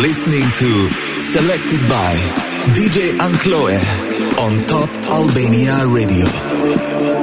Listening to Selected by DJ Ankloe on Top Albania Radio.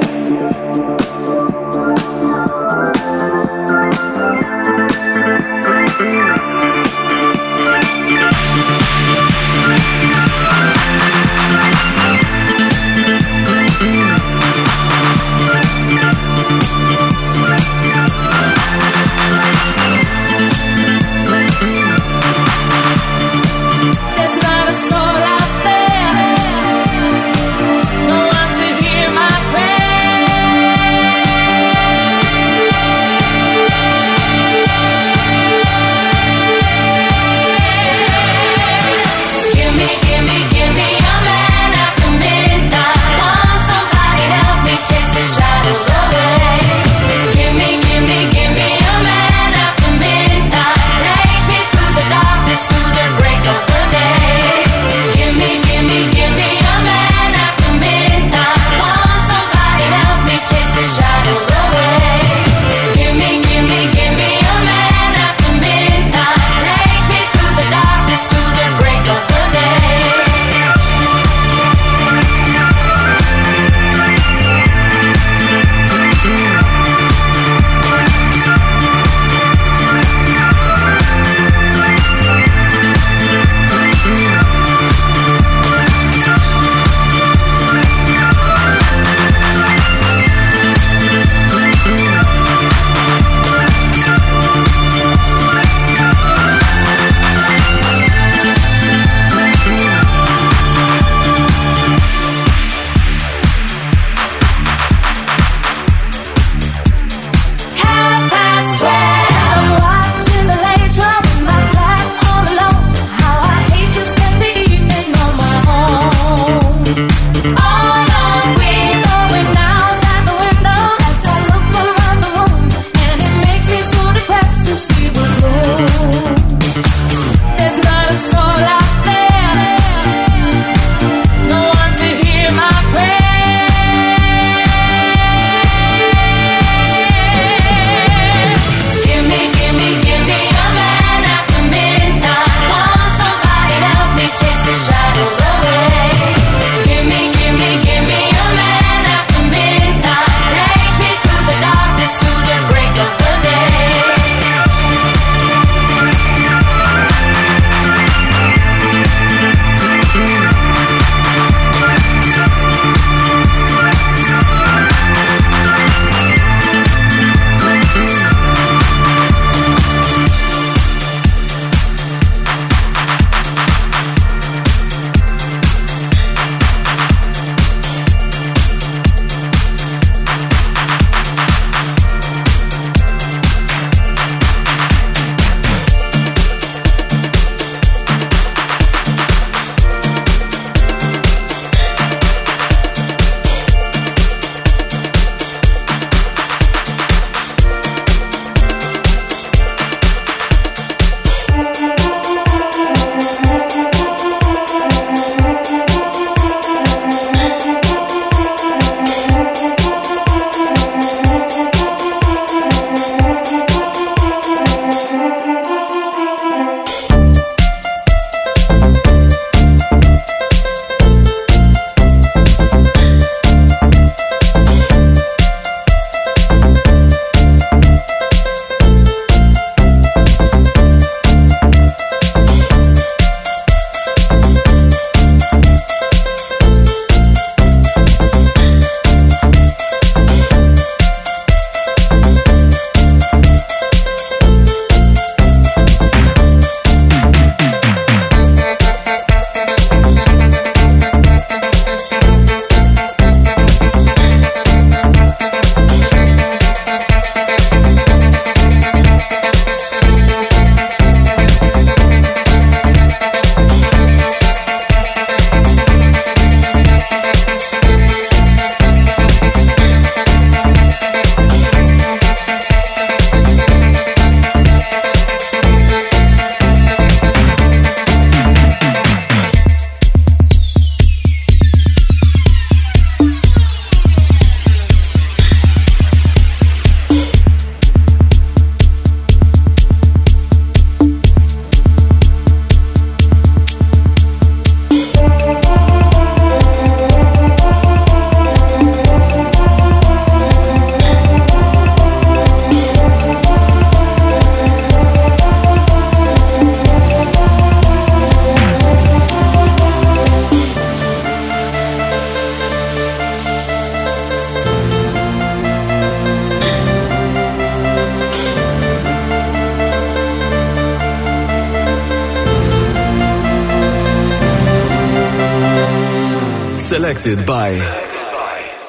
By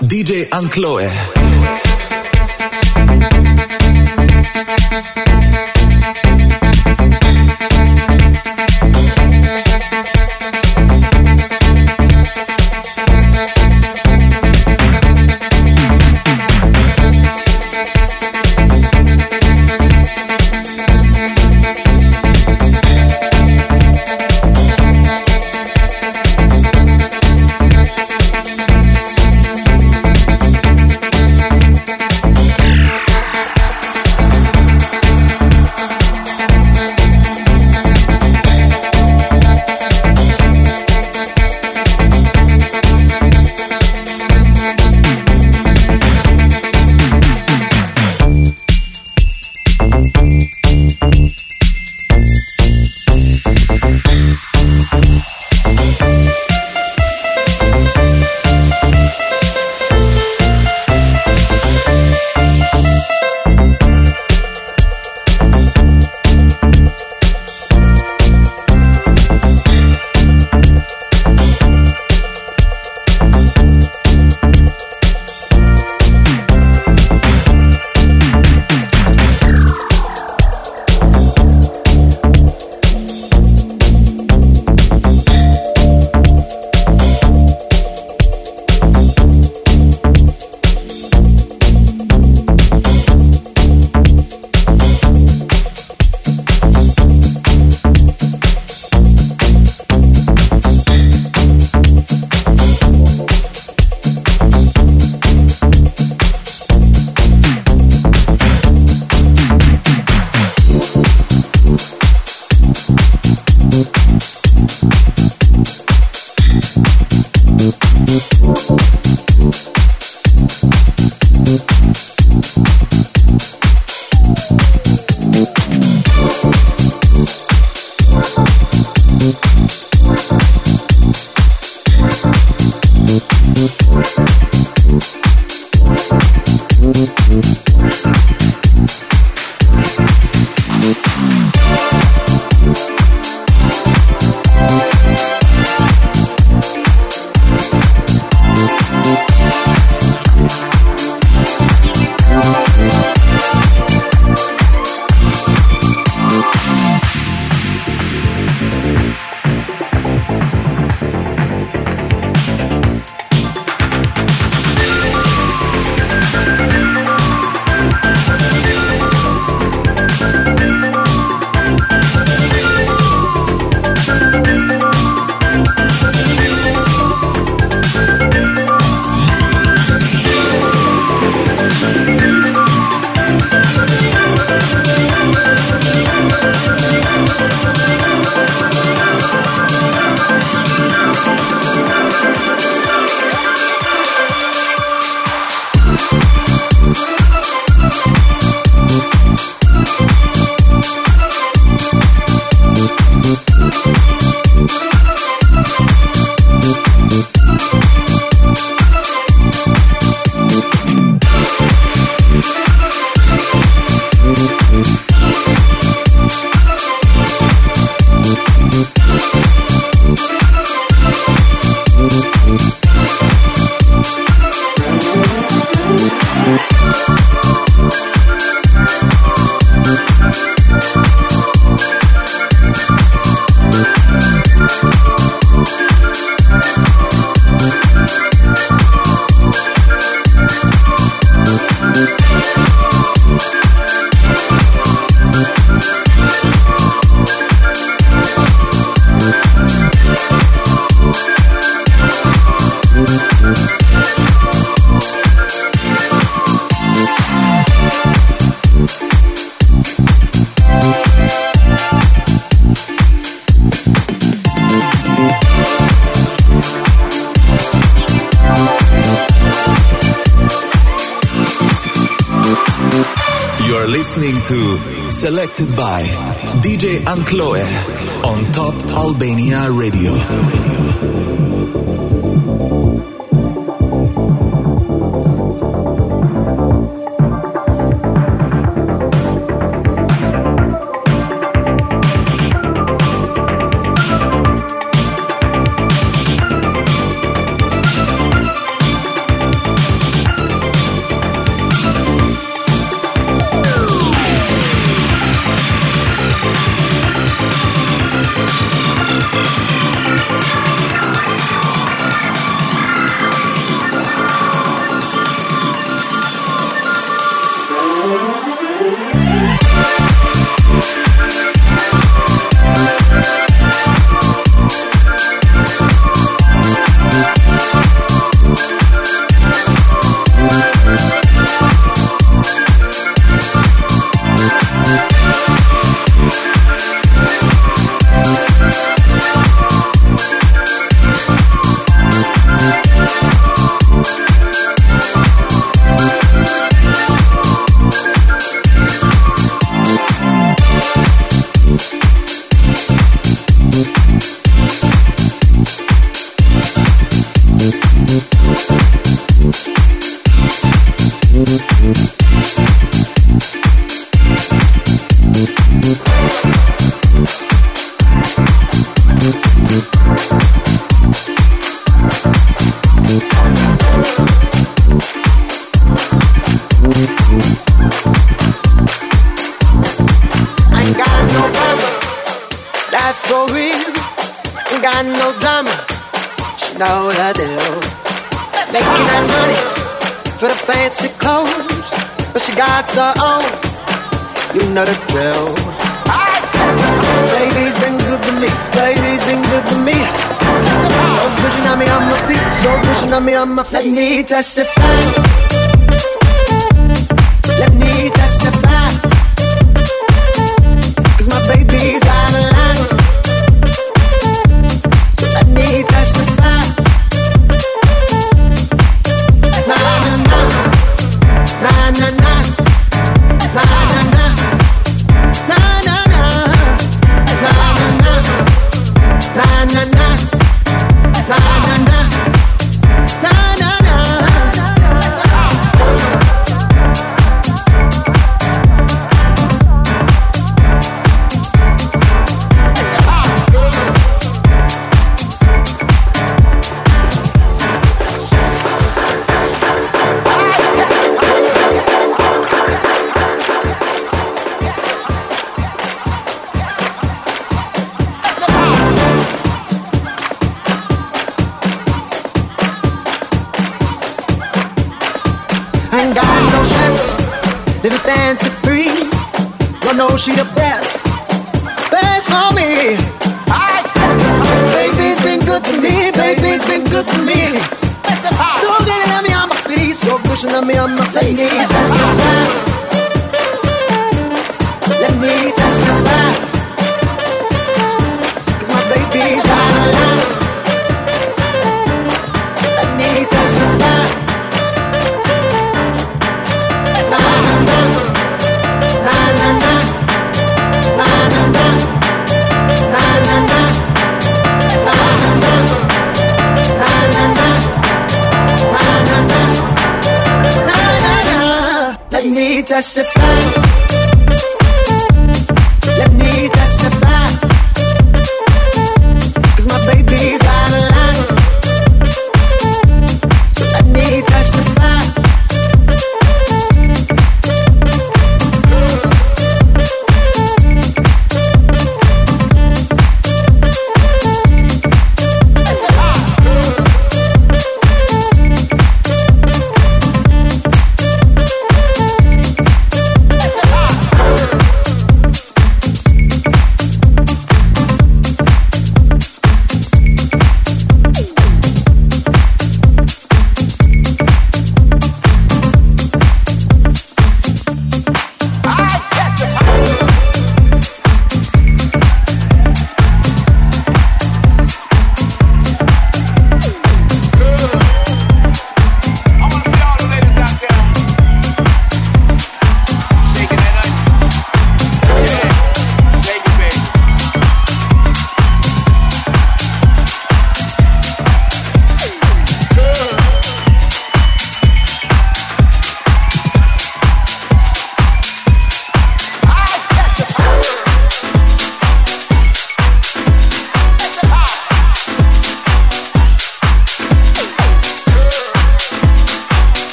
DJ Ankloe. Selected by DJ Ankloe on Top Albania Radio. Testify. Testify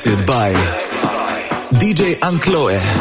selected by DJ Ankloe.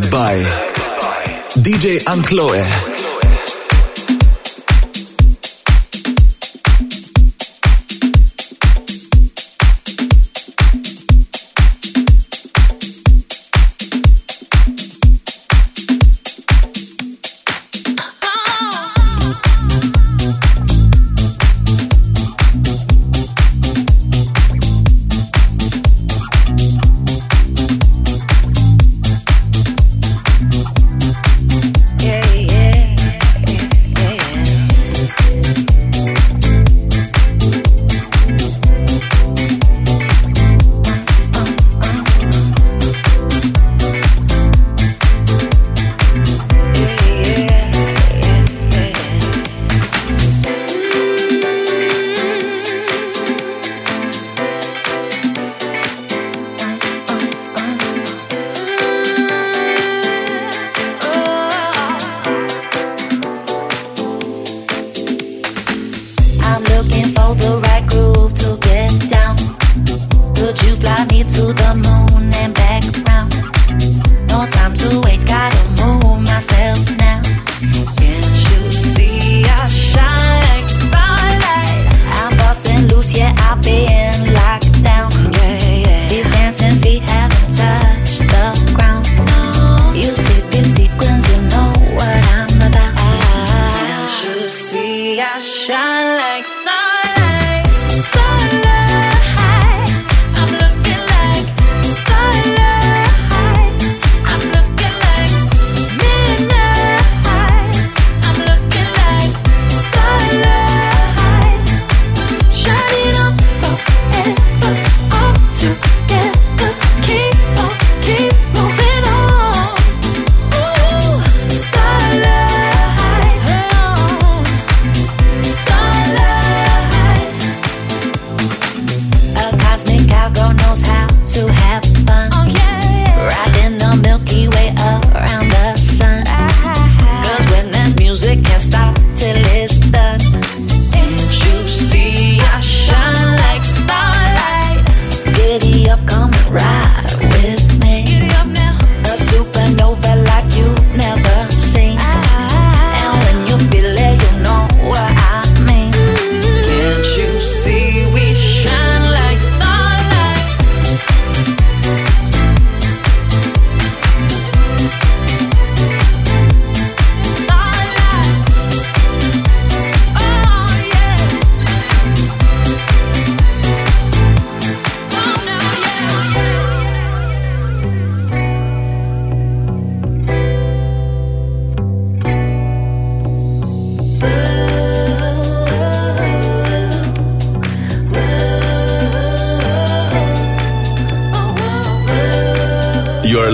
By DJ Ankloe.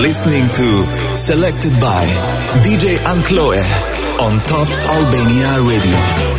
Listening to Selected by DJ Ankloe on Top Albania Radio.